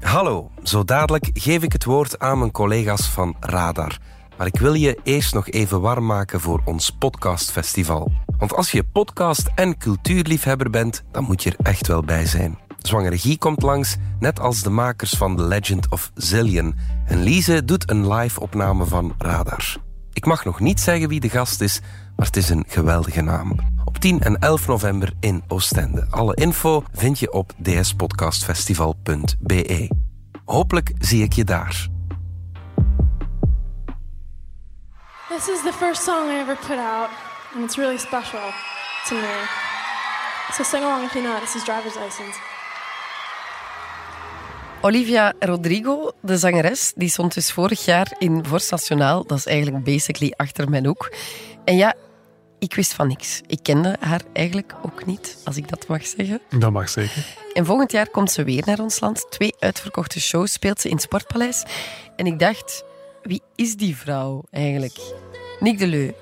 Hallo, zo dadelijk geef ik het woord aan mijn collega's van Radar. Maar ik wil je eerst nog even warm maken voor ons podcastfestival. Want als je podcast- en cultuurliefhebber bent, dan moet je er echt wel bij zijn. Zwangere Guy komt langs, net als de makers van The Legend of Zillion. En Lise doet een live-opname van Radar. Ik mag nog niet zeggen wie de gast is, maar het is een geweldige naam. Op 10 en 11 november in Oostende. Alle info vind je op dspodcastfestival.be. Hopelijk zie ik je daar. This is the first song I ever put out, and it's really special to me. So sing along if you know it. This is Driver's License. Olivia Rodrigo, de zangeres, die stond dus vorig jaar in Vorst Nationaal. Dat is eigenlijk basically achter mijn hoek. En ja, ik wist van niks. Ik kende haar eigenlijk ook niet, als ik dat mag zeggen. Dat mag zeker. En volgend jaar komt ze weer naar ons land. Twee uitverkochte shows speelt ze in het Sportpaleis. En ik dacht, wie is die vrouw eigenlijk? Nick Deleu,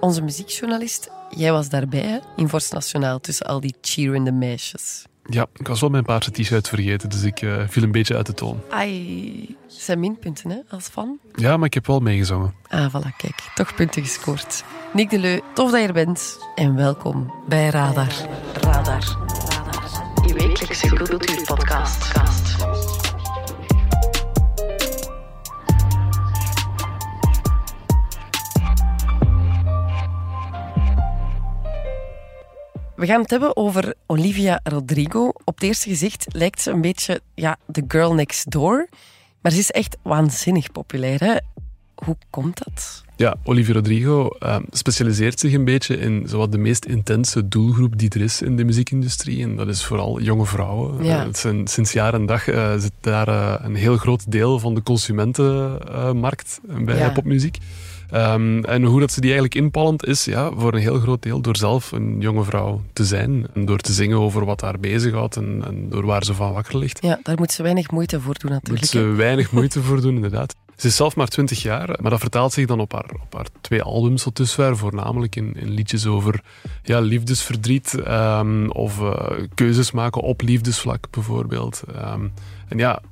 onze muziekjournalist. Jij was daarbij hè, in Vorst Nationaal tussen al die cheerende meisjes. Ja, ik was wel mijn paarse t-shirt vergeten, dus ik uh, viel een beetje uit de toon. Ai, zijn minpunten hè, als fan. Ja, maar ik heb wel meegezongen. Ah, voilà, kijk. Toch punten gescoord. Nick Deleu, tof dat je er bent. En welkom bij Radar. Radar. Radar. Uw wekelijkse cultuurpodcast. We gaan het hebben over Olivia Rodrigo. Op het eerste gezicht lijkt ze een beetje ja, de girl next door. Maar ze is echt waanzinnig populair. Hè? Hoe komt dat? Ja, Olivia Rodrigo uh, specialiseert zich een beetje in zowat de meest intense doelgroep die er is in de muziekindustrie. En dat is vooral jonge vrouwen. Ja. Uh, zijn, sinds jaar en dag uh, zit daar eh, een heel groot deel van de consumentenmarkt bij Ja. popmuziek. Um, en hoe dat ze die eigenlijk inpalmt is ja, voor een heel groot deel door zelf een jonge vrouw te zijn. En door te zingen over wat haar bezighoudt en, en door waar ze van wakker ligt. Ja, daar moet ze weinig moeite voor doen Moet natuurlijk. ze hè. weinig moeite voor doen, inderdaad. Ze is zelf maar 20 jaar, maar dat vertaalt zich dan op haar, op haar twee albums tot dusver. Voornamelijk in, in liedjes over ja, liefdesverdriet ehm, of eh, keuzes maken op liefdesvlak bijvoorbeeld. Ehm, en ja,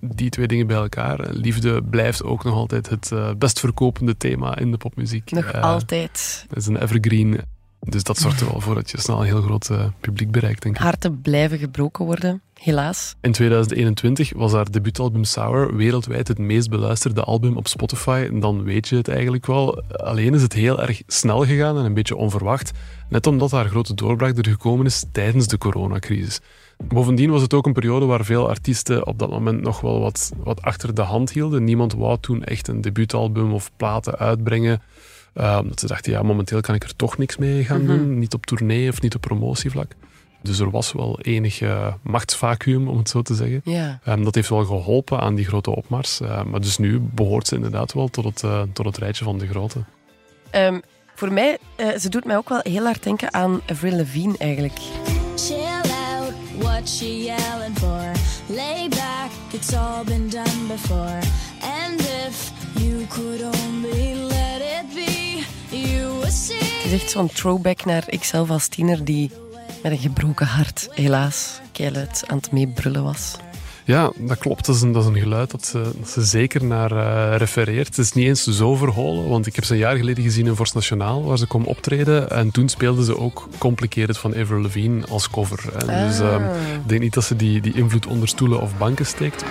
die twee dingen bij elkaar. eh, Liefde blijft ook nog altijd het eh, best verkopende thema in de popmuziek. Nog Eh, altijd. Het is een evergreen. Dus dat zorgt er wel voor dat je snel een heel groot publiek bereikt, denk ik. Harten blijven gebroken worden, helaas. In 2021 was haar debuutalbum Sour wereldwijd het meest beluisterde album op Spotify. En dan weet je het eigenlijk wel. Alleen is het heel erg snel gegaan en een beetje onverwacht. Net omdat haar grote doorbraak er gekomen is tijdens de coronacrisis. Bovendien was het ook een periode waar veel artiesten op dat moment nog wel wat, wat achter de hand hielden. Niemand wou toen echt een debuutalbum of platen uitbrengen. Uh, omdat ze dachten, ja, momenteel kan ik er toch niks mee gaan doen. Niet op tournee of niet op promotievlak. Dus er was wel enig uh, machtsvacuum, om het zo te zeggen. Ja. Um, dat heeft wel geholpen aan die grote opmars. Uh, maar dus nu behoort ze inderdaad wel tot het, uh, tot het rijtje van de grote. Um, voor mij, uh, ze doet mij ook wel heel hard denken aan Avril Lavigne eigenlijk. Chill out, what she yelling for? Lay back, it's all been done before. And if you could only let it be, you would see. Het is echt zo'n throwback naar ikzelf als tiener die met een gebroken hart, helaas, keihard aan het meebrullen was. Ja, dat klopt. Dat is een, dat is een geluid dat ze, dat ze zeker naar uh, refereert. Het is niet eens zo verholen, want ik heb ze een jaar geleden gezien in Vorst Nationaal, waar ze kwam optreden. En toen speelden ze ook Complicated van Avril Lavigne als cover. Ah. Dus um, ik denk niet dat ze die, die invloed onder stoelen of banken steekt.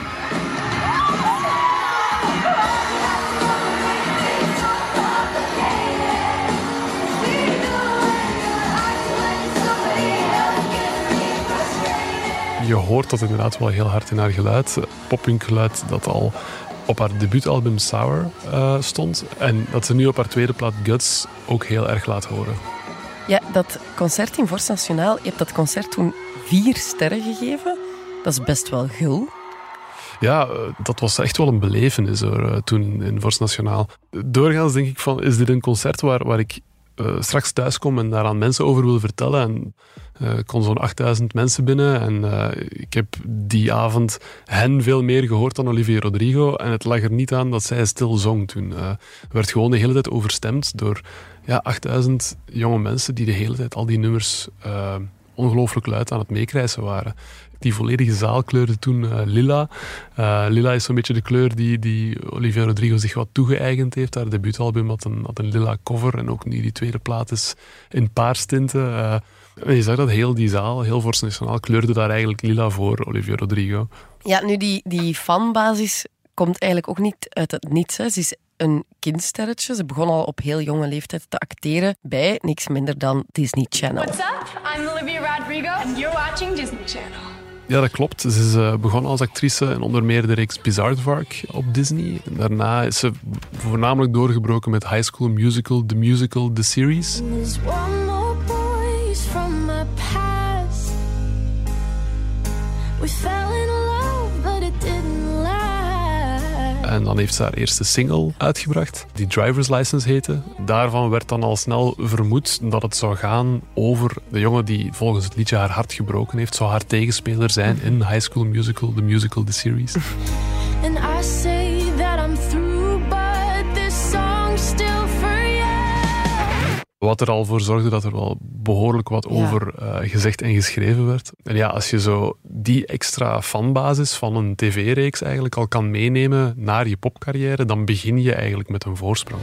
Je hoort dat inderdaad wel heel hard in haar geluid. Poppunk geluid dat al op haar debuutalbum Sour uh, stond. En dat ze nu op haar tweede plaat Guts ook heel erg laat horen. Ja, dat concert in Vorst Nationaal, je hebt dat concert toen vier sterren gegeven. Dat is best wel gul. Ja, dat was echt wel een belevenis hoor, toen in Vorst Nationaal. Doorgaans denk ik van, is dit een concert waar, waar ik uh, straks thuis kom en daar aan mensen over wil vertellen. En uh, kon zo'n 8000 mensen binnen. En uh, ik heb die avond hen veel meer gehoord dan Olivia Rodrigo. En het lag er niet aan dat zij stil zong toen. Er werd gewoon de hele tijd overstemd door ja, 8000 jonge mensen die de hele tijd al die nummers ongelooflijk luid aan het meekrijsen waren. Die volledige zaal kleurde toen eh, lila. Eh, lila is zo'n beetje de kleur die, die Olivia Rodrigo zich wat toegeëigend heeft. Haar debuutalbum had een, had een lila cover en ook nu die tweede plaat is in paarstinten. Uh, en je zag dat heel die zaal, heel Force Nationaal, kleurde daar eigenlijk lila voor Olivia Rodrigo. Ja, nu die, die fanbasis komt eigenlijk ook niet uit het niets. Hè. Ze is een kindsterretje. Ze begon al op heel jonge leeftijd te acteren bij niks minder dan Disney Channel. What's up? I'm Olivia Rodrigo and you're watching Disney Channel. Ja, dat klopt. Ze is uh, begonnen als actrice in onder meer de reeks Bizarre op Disney. En daarna is ze voornamelijk doorgebroken met High School Musical, The Musical, The Series. En dan heeft ze haar eerste single uitgebracht, die Driver's License heette. Daarvan werd dan al snel vermoed dat het zou gaan over de jongen die volgens het liedje haar hart gebroken heeft. Zou haar tegenspeler zijn in High School Musical, The Musical, The Series. Wat er al voor zorgde dat er wel behoorlijk wat Ja. over eh, gezegd en geschreven werd. En ja, als je zo die extra fanbasis van een tv-reeks eigenlijk al kan meenemen naar je popcarrière, dan begin je eigenlijk met een voorsprong.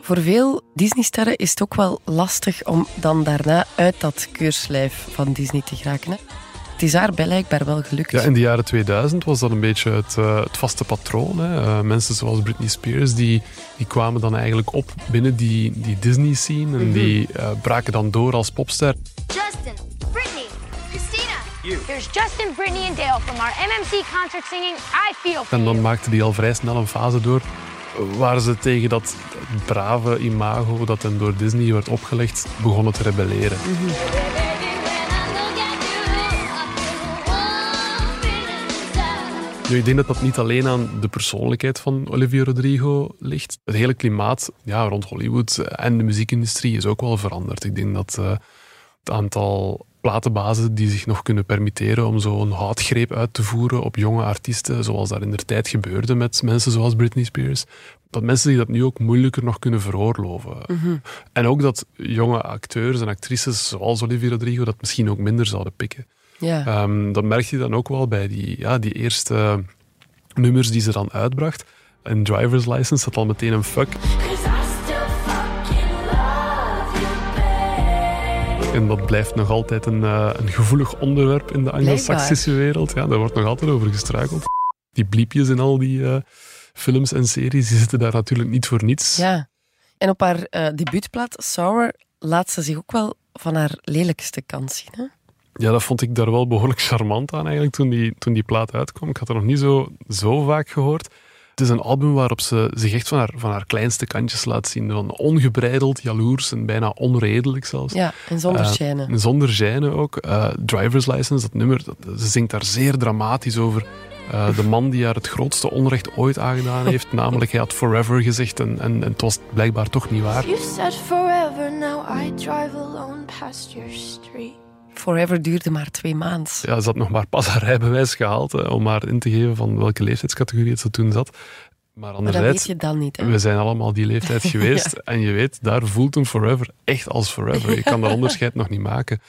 Voor veel Disneysterren is het ook wel lastig om dan daarna uit dat keurslijf van Disney te geraken. Hè? Het is haar blijkbaar wel gelukt. Ja, in de jaren 2000 was dat een beetje het, eh, het vaste patroon. Hè. Eh, mensen zoals Britney Spears, die, die kwamen dan eigenlijk op binnen die, die Disney-scene. En die eh, braken dan door als popster. Justin, Brittany, Christina. There's Justin, Brittany, and Dale from our MMC concert singing I Feel For En dan You. maakte die al vrij snel een fase door waar ze tegen dat brave imago dat hen door Disney werd opgelegd, begonnen te rebelleren. Nu, ik denk dat dat niet alleen aan de persoonlijkheid van Olivia Rodrigo ligt. Het hele klimaat ja, rond Hollywood en de muziekindustrie is ook wel veranderd. Ik denk dat eh, het aantal platenbazen die zich nog kunnen permitteren om zo'n houtgreep uit te voeren op jonge artiesten, zoals dat in de tijd gebeurde met mensen zoals Britney Spears, dat mensen zich dat nu ook moeilijker nog kunnen veroorloven. En ook dat jonge acteurs en actrices zoals Olivia Rodrigo dat misschien ook minder zouden pikken. Ja. Ehm, dat merk je dan ook wel bij die, ja, die eerste nummers die ze dan uitbracht. In Driver's License zat al meteen een fuck. En dat blijft nog altijd een, eh, een gevoelig onderwerp in de Anglo-Saxische wereld. Ja, daar wordt nog altijd over gestruikeld. Die bliepjes in al die eh, films en series, die zitten daar natuurlijk niet voor niets. Ja. En op haar eh, debuutplaat Sour laat ze zich ook wel van haar lelijkste kant zien. Hè? Ja, dat vond ik daar wel behoorlijk charmant aan eigenlijk toen die, toen die plaat uitkwam. Ik had het nog niet zo, zo vaak gehoord. Het is een album waarop ze zich echt van haar, van haar kleinste kantjes laat zien. Van ongebreideld, jaloers en bijna onredelijk zelfs. Ja, en zonder Eh, schijnen. en zonder gêne ook. Eh, Driver's License, dat nummer, dat- ze zingt daar zeer dramatisch over. Eh, de man die haar het grootste onrecht ooit aangedaan heeft. namelijk, hij had forever gezegd en, en, en het was blijkbaar toch niet waar. You said forever, now I drive alone past your street. Forever duurde maar twee maanden. Ja, ze had nog maar pas haar rijbewijs gehaald eh, om haar in te geven van welke leeftijdscategorie het ze toen zat. Maar Maar dat anderzijds, weet je dan niet. We zijn allemaal die leeftijd geweest. En je weet, daar voelt een forever echt als forever. Je kan dat onderscheid nog niet maken.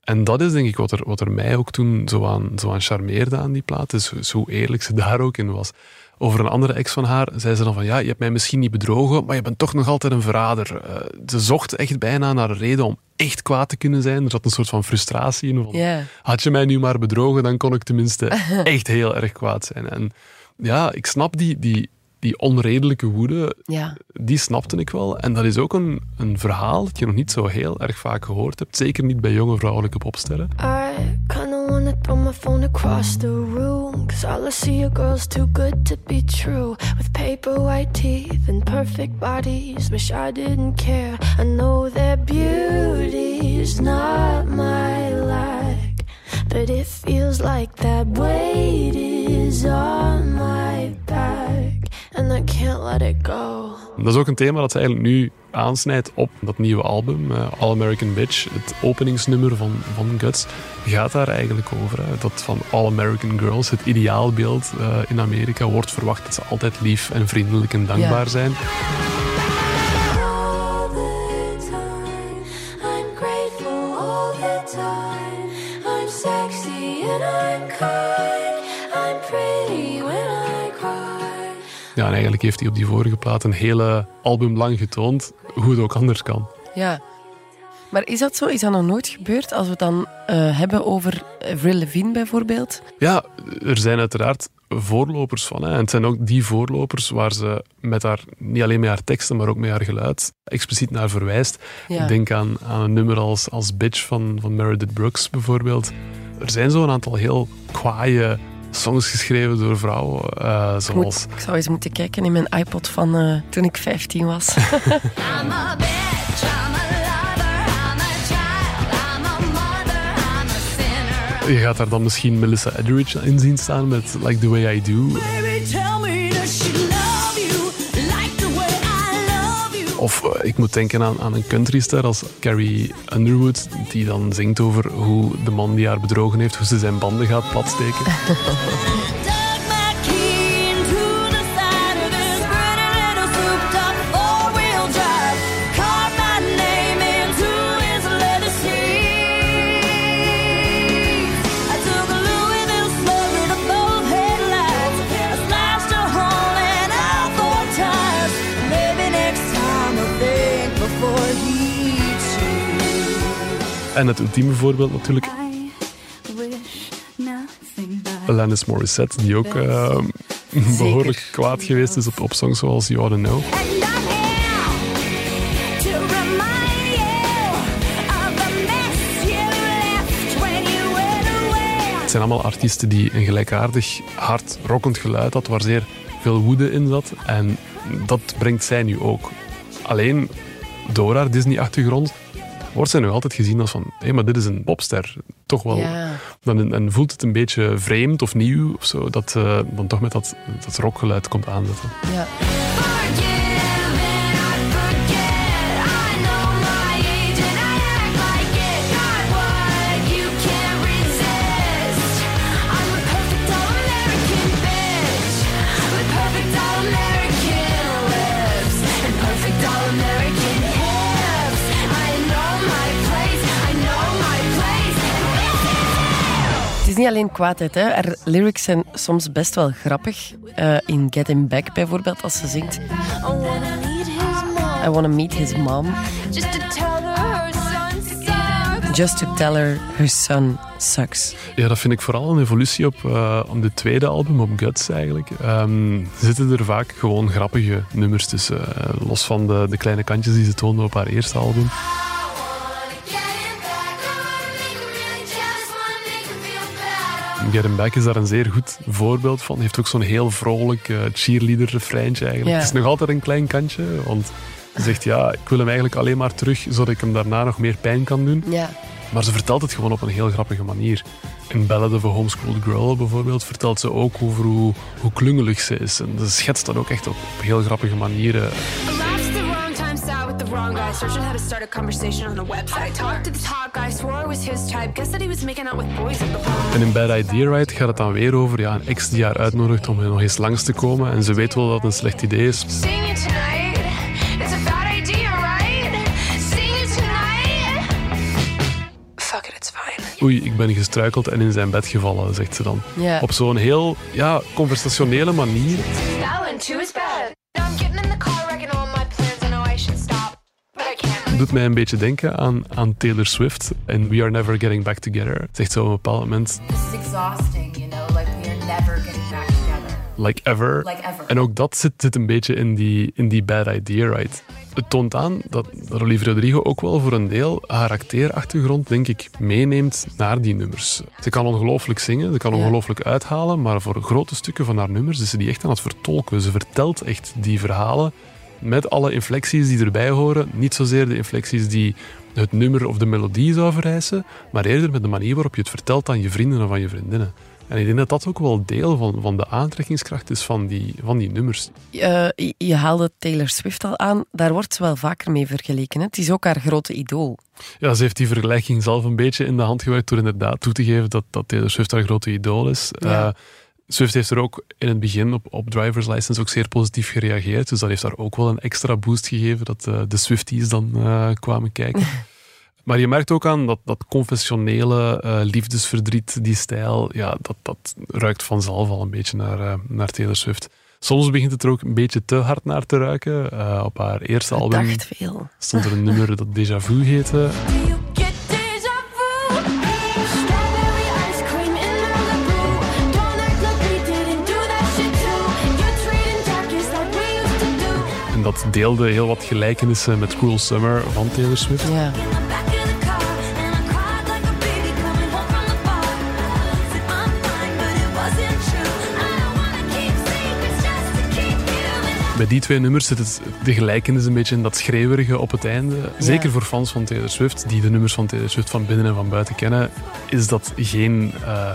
En dat is denk ik wat er, wat er mij ook toen zo aan, zo aan charmeerde aan die plaat. Is dus hoe eerlijk ze daar ook in was. Over een andere ex van haar zei ze dan van ja, je hebt mij misschien niet bedrogen, maar je bent toch nog altijd een verrader. Eh, ze zocht echt bijna naar een reden om echt kwaad te kunnen zijn. Er zat een soort van frustratie in. Van, had je mij nu maar bedrogen, dan kon ik tenminste echt heel erg kwaad zijn. En ja, ik snap die, die, die onredelijke woede, Ja. die snapte ik wel. En dat is ook een, een verhaal dat je nog niet zo heel erg vaak gehoord hebt. Zeker niet bij jonge vrouwelijke popsterren. I kinda wanna throw my phone across the room. Cause all I see are girls too good to be true. With paper white teeth and perfect bodies. Wish I didn't care. I know their beauty's not my like. But it feels like that weight is on my can't let it go. Dat is ook een thema dat ze eigenlijk nu aansnijdt op dat nieuwe album, eh, All American Bitch. Het openingsnummer van, van Guts gaat daar eigenlijk over. Hè. Dat van All American Girls, het ideaalbeeld eh, in Amerika, wordt verwacht dat ze altijd lief en vriendelijk en dankbaar zijn. En eigenlijk heeft hij op die vorige plaat een hele album lang getoond hoe het ook anders kan. Ja. Maar is dat zo? Is dat nog nooit gebeurd? Als we het dan eh, hebben over Avril Lavigne bijvoorbeeld. Ja, er zijn uiteraard voorlopers van. Hè. En het zijn ook die voorlopers waar ze met haar, niet alleen met haar teksten, maar ook met haar geluid, expliciet naar verwijst. Ja. Ik denk aan, aan een nummer als, als Bitch van, van Meredith Brooks bijvoorbeeld. Er zijn zo'n aantal heel kwaaie songs geschreven door vrouwen, eh, zoals... ik zou eens moeten kijken in mijn iPod van eh, toen ik 15 was. I'm a bitch, I'm a lover, I'm a child, I'm a mother, I'm a sinner. Je gaat daar dan misschien Melissa Etheridge in zien staan met Like the Way I Do. Baby, tell me does Of eh, ik moet denken aan, aan een countryster als Carrie Underwood, die dan zingt over hoe de man die haar bedrogen heeft, hoe ze zijn banden gaat platsteken. En het ultieme voorbeeld natuurlijk, Alanis Morissette, die ook eh, behoorlijk kwaad geweest is op, op songs zoals You Oughta Know. Het zijn allemaal artiesten die een gelijkaardig hard rockend geluid had, waar zeer veel woede in zat. En dat brengt zij nu ook. Alleen door haar Disney-achtergrond wordt zij nog altijd gezien als van, hé, maar dit is een popster. Toch wel. Ja. Dan, en voelt het een beetje vreemd of nieuw of zo, dat eh, dan toch met dat, dat rockgeluid komt aanzetten. ja. Alleen kwaadheid, hè. Haar lyrics zijn soms best wel grappig. Eh, in Get Him Back bijvoorbeeld, als ze zingt I wanna meet his mom just to tell her her son sucks. just to tell her her son sucks. Ja, dat vind ik vooral een evolutie op, eh, op de tweede album, op Guts eigenlijk. Ehm, zitten er vaak gewoon grappige nummers tussen. eh, los van de, de kleine kantjes die ze toonde op haar eerste album. Get Him Back is daar een zeer goed voorbeeld van. Heeft ook zo'n heel vrolijk eh, cheerleader-refreintje eigenlijk. Ja. Het is nog altijd een klein kantje, want ze zegt ja, ik wil hem eigenlijk alleen maar terug, zodat ik hem daarna nog meer pijn kan doen. Ja. Maar ze vertelt het gewoon op een heel grappige manier. In Ballad of a Homeschooled Girl bijvoorbeeld vertelt ze ook over hoe, hoe klungelig ze is. En ze schetst dat ook echt op, op heel grappige manieren. Wrong guy. Searching how to start a conversation on a website. Talked to the top guy, swore I was his type. Guess that he was making out with boys at the bar. En in Bad Idea Ride gaat het dan weer over ja, een ex die haar uitnodigt om nog eens langs te komen. En ze weet wel dat het een slecht idee is. Seeing you tonight, it's a bad idea, right? Seeing you tonight. Fuck it, it's fine. Oei, ik ben gestruikeld en in zijn bed gevallen, zegt ze dan. Ja. Op zo'n heel ja, conversationele manier. Doet mij een beetje denken aan, aan Taylor Swift en We Are Never Getting Back Together. Zegt ze op een bepaald moment, This is exhausting, you know, like we are never getting back together. like ever. Like ever. En ook dat zit, zit een beetje in die, in die bad idea, right? Het toont aan dat, Olivia Rodrigo ook wel voor een deel haar acteerachtergrond, denk ik, meeneemt naar die nummers. Ze kan ongelooflijk zingen, ze kan ongelooflijk uithalen, maar voor grote stukken van haar nummers is ze die echt aan het vertolken. Ze vertelt echt die verhalen met alle inflecties die erbij horen. Niet zozeer de inflecties die het nummer of de melodie zou vereisen, maar eerder met de manier waarop je het vertelt aan je vrienden of aan je vriendinnen. En ik denk dat dat ook wel deel van, van de aantrekkingskracht is van die, van die nummers. Uh, je haalde Taylor Swift al aan. Daar wordt ze wel vaker mee vergeleken. Hè? Het is ook haar grote idool. Ja, ze heeft die vergelijking zelf een beetje in de hand gewerkt door inderdaad toe te geven dat, dat Taylor Swift haar grote idool is. Ja. Uh, Swift heeft er ook in het begin op, op driver's license ook zeer positief gereageerd. Dus dat heeft daar ook wel een extra boost gegeven dat uh, de Swifties dan uh, kwamen kijken. maar je merkt ook aan dat, dat confessionele uh, liefdesverdriet, die stijl, ja, dat, dat ruikt vanzelf al een beetje naar, naar Taylor Swift. Soms begint het er ook een beetje te hard naar te ruiken. op haar eerste album veel. stond er een nummer dat Déjà Vu heette. En dat deelde heel wat gelijkenissen met Cruel Summer van Taylor Swift. Ja. Bij die twee nummers zit het, de gelijkenis een beetje in dat schreeuwerige op het einde. Zeker voor fans van Taylor Swift, die de nummers van Taylor Swift van binnen en van buiten kennen, is dat geen... Uh,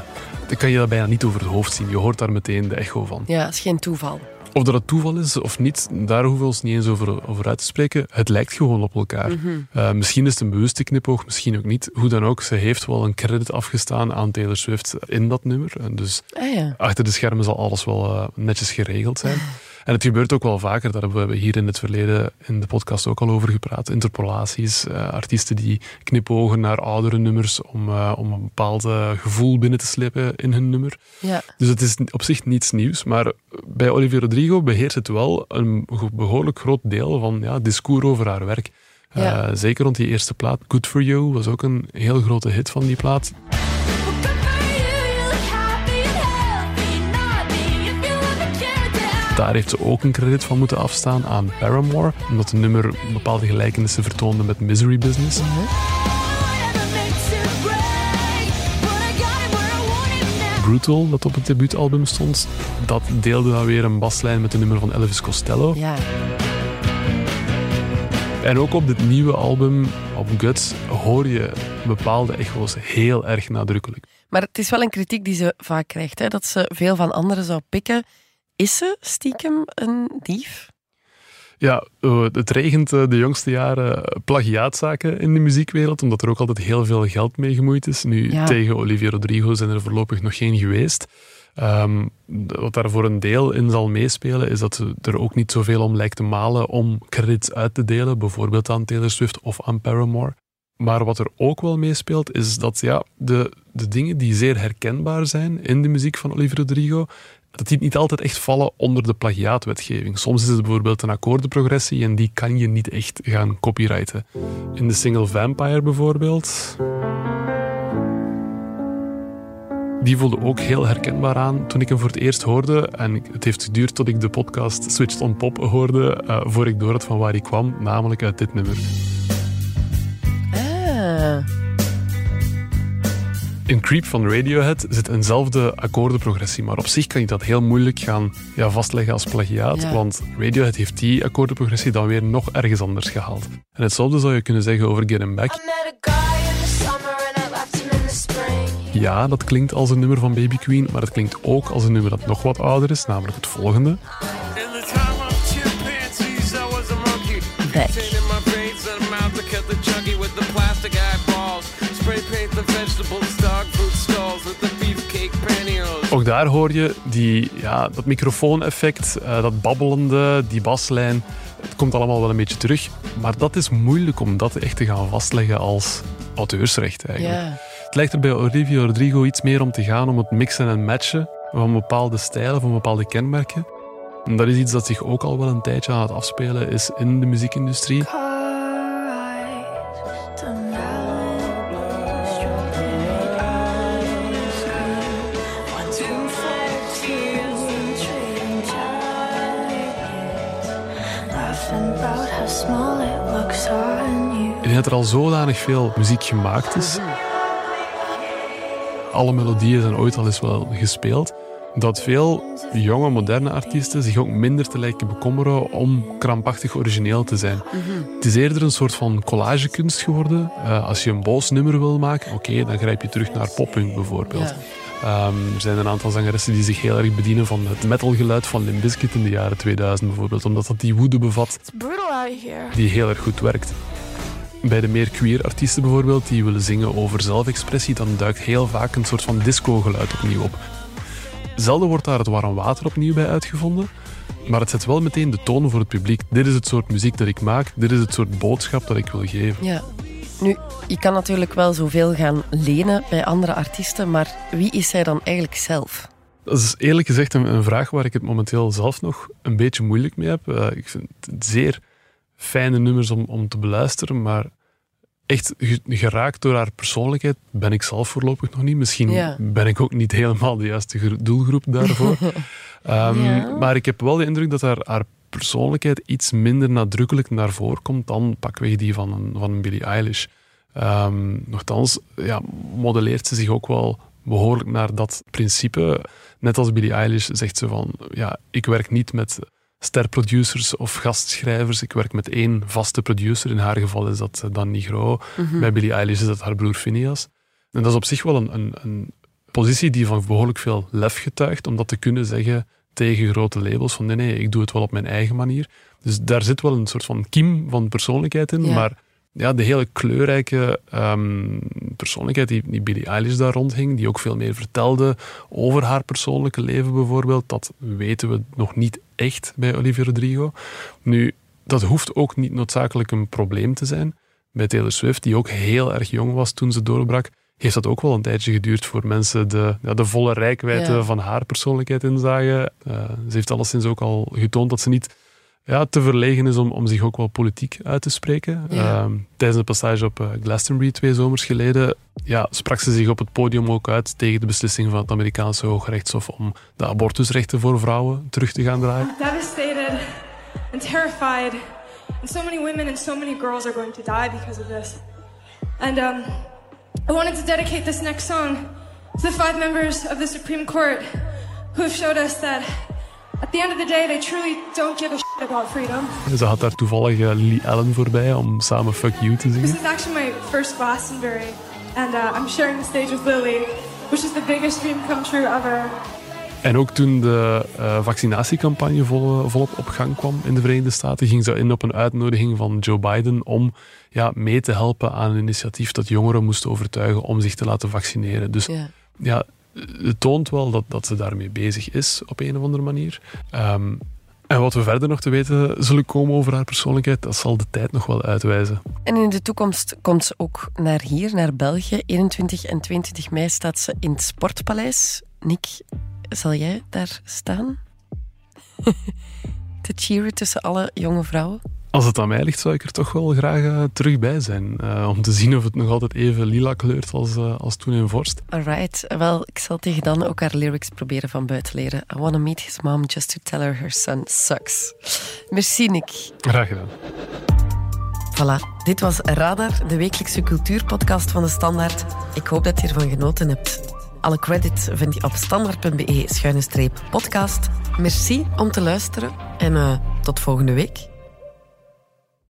dan kan je dat bijna niet over het hoofd zien. Je hoort daar meteen de echo van. Ja, het is geen toeval. Of dat het toeval is of niet, daar hoeven we ons niet eens over, over uit te spreken. Het lijkt gewoon op elkaar. Mhm. uh, misschien is het een bewuste knipoog, misschien ook niet. Hoe dan ook, ze heeft wel een credit afgestaan aan Taylor Swift in dat nummer. En dus ah, ja. achter de schermen zal alles wel uh, netjes geregeld zijn. En het gebeurt ook wel vaker, daar hebben we hier in het verleden in de podcast ook al over gepraat. Interpolaties, uh, artiesten die knipogen naar oudere nummers om, uh, om een bepaald gevoel binnen te slepen in hun nummer. Ja. Dus het is op zich niets nieuws, maar bij Olivia Rodrigo beheerst het wel een behoorlijk groot deel van ja, discours over haar werk. Ja. Zeker rond die eerste plaat, Good For You, was ook een heel grote hit van die plaat. Daar heeft ze ook een credit van moeten afstaan aan Paramore, omdat het nummer bepaalde gelijkenissen vertoonde met Misery Business. Mhm. Brutal, dat op het debuutalbum stond, dat deelde dan weer een baslijn met het nummer van Elvis Costello. Ja. En ook op dit nieuwe album, op Guts, hoor je bepaalde echo's heel erg nadrukkelijk. Maar het is wel een kritiek die ze vaak krijgt, hè? dat ze veel van anderen zou pikken. Is ze stiekem een dief? Ja, het regent de jongste jaren plagiaatzaken in de muziekwereld, omdat er ook altijd heel veel geld mee gemoeid is. Nu, Ja. tegen Olivia Rodrigo zijn er voorlopig nog geen geweest. Ehm, wat daar voor een deel in zal meespelen, is dat ze er ook niet zoveel om lijkt te malen om credits uit te delen, bijvoorbeeld aan Taylor Swift of aan Paramore. Maar wat er ook wel meespeelt, is dat ja, de, de dingen die zeer herkenbaar zijn in de muziek van Olivia Rodrigo, dat die niet altijd echt vallen onder de plagiaatwetgeving. Soms is het bijvoorbeeld een akkoordenprogressie en die kan je niet echt gaan copyrighten. In de single Vampire bijvoorbeeld. Die voelde ook heel herkenbaar aan toen ik hem voor het eerst hoorde. En het heeft geduurd tot ik de podcast Switched on Pop hoorde, uh, voor ik door had van waar hij kwam, namelijk uit dit nummer. Ah. In Creep van Radiohead zit eenzelfde akkoordenprogressie, maar op zich kan je dat heel moeilijk gaan ja, vastleggen als plagiaat, Ja. want Radiohead heeft die akkoordenprogressie dan weer nog ergens anders gehaald. En hetzelfde zou je kunnen zeggen over Get 'Em Back. Ja, dat klinkt als een nummer van Baby Queen, maar het klinkt ook als een nummer dat nog wat ouder is, namelijk het volgende. Back. Ook daar hoor je die, ja, dat microfooneffect, uh, dat babbelende, die baslijn. Het komt allemaal wel een beetje terug. Maar dat is moeilijk om dat echt te gaan vastleggen als auteursrecht eigenlijk. Het lijkt er bij Olivia Rodrigo iets meer om te gaan om het mixen en matchen van bepaalde stijlen, van bepaalde kenmerken. En dat is iets dat zich ook al wel een tijdje aan het afspelen is in de muziekindustrie. Al zodanig veel muziek gemaakt is. Alle melodieën zijn ooit al eens wel gespeeld. Dat veel jonge, moderne artiesten zich ook minder te lijken bekommeren om krampachtig origineel te zijn. Het is eerder een soort van collagekunst geworden. Uh, als je een boos nummer wil maken, oké, dan grijp je terug naar poppunk bijvoorbeeld. Ja. Ehm, er zijn een aantal zangeressen die zich heel erg bedienen van het metalgeluid van Limp Bizkit in de jaren 2000 bijvoorbeeld, omdat dat die woede bevat It's brutal out here. die heel erg goed werkt. Bij de meer queer artiesten bijvoorbeeld, die willen zingen over zelfexpressie, dan duikt heel vaak een soort van disco-geluid opnieuw op. Zelden wordt daar het warm water opnieuw bij uitgevonden, maar het zet wel meteen de toon voor het publiek. Dit is het soort muziek dat ik maak, dit is het soort boodschap dat ik wil geven. Ja. Nu, je kan natuurlijk wel zoveel gaan lenen bij andere artiesten, maar wie is zij dan eigenlijk zelf? Dat is eerlijk gezegd een, een vraag waar ik het momenteel zelf nog een beetje moeilijk mee heb. Eh, ik vind het zeer fijne nummers om, om te beluisteren, maar echt ge- geraakt door haar persoonlijkheid ben ik zelf voorlopig nog niet. Misschien Ja. ben ik ook niet helemaal de juiste gro- doelgroep daarvoor. Ehm, Ja. Maar ik heb wel de indruk dat haar, haar persoonlijkheid iets minder nadrukkelijk naar voren komt dan pakweg die van een, van een Billie Eilish. Ehm nochtans, ja, modelleert ze zich ook wel behoorlijk naar dat principe. Net als Billie Eilish zegt ze van, ja, ik werk niet met sterproducers of gastschrijvers. Ik werk met één vaste producer. In haar geval is dat eh, Dan Nigro. Bij Billie Eilish is dat haar broer Phineas. En dat is op zich wel een, een, een positie die van behoorlijk veel lef getuigt, om dat te kunnen zeggen tegen grote labels van nee, nee, ik doe het wel op mijn eigen manier. Dus daar zit wel een soort van kiem van persoonlijkheid in, Ja. maar ja, de hele kleurrijke ehm, persoonlijkheid die, die Billie Eilish daar rondhing, die ook veel meer vertelde over haar persoonlijke leven bijvoorbeeld, dat weten we nog niet echt bij Olivia Rodrigo. Nu, dat hoeft ook niet noodzakelijk een probleem te zijn. Bij Taylor Swift, die ook heel erg jong was toen ze doorbrak, heeft dat ook wel een tijdje geduurd voor mensen de, ja, de volle rijkwijde Ja. van haar persoonlijkheid inzagen. Eh, ze heeft alleszins ook al getoond dat ze niet ja, te verlegen is om, om zich ook wel politiek uit te spreken. Ja. Ehm, tijdens een passage op eh, Glastonbury twee zomers geleden ja, sprak ze zich op het podium ook uit tegen de beslissing van het Amerikaanse Hooggerechtshof om de abortusrechten voor vrouwen terug te gaan draaien. Devastated and terrified. And so many women and so many girls are going to die because of this. And um, I wanted to dedicate this next song to the five members of the Supreme Court who have showed us that at the end of the day, they truly don't give a about freedom. Ze had daar toevallig eh, Lily Allen voorbij om samen Fuck You te This zingen. is actually my first Glastonbury, and uh, I'm sharing the stage with Lily, which is the biggest dream come true ever. En ook toen de eh, vaccinatiecampagne vol, volop op gang kwam in de Verenigde Staten, ging ze in op een uitnodiging van Joe Biden om ja, mee te helpen aan een initiatief dat jongeren moest overtuigen om zich te laten vaccineren. Dus Ja. ja, het toont wel dat, dat ze daarmee bezig is op een of andere manier. Ehm, en wat we verder nog te weten zullen komen over haar persoonlijkheid, dat zal de tijd nog wel uitwijzen. En in de toekomst komt ze ook naar hier, naar België. 21 en 22 mei staat ze in het Sportpaleis. Nick, zal jij daar staan? Te cheeren tussen alle jonge vrouwen? Als het aan mij ligt, zou ik er toch wel graag eh, terug bij zijn. eh, om te zien of het nog altijd even lila kleurt als, eh, als toen in Vorst. Alright, wel, ik zal tegen dan ook haar lyrics proberen van buiten leren. I wanna meet his mom just to tell her her son sucks. Merci, Nick. Graag gedaan. Voilà, dit was Radar, de wekelijkse cultuurpodcast van de Standaard. Ik hoop dat je ervan genoten hebt. Alle credits vind je op standaard.be-podcast. Merci om te luisteren en tot volgende week.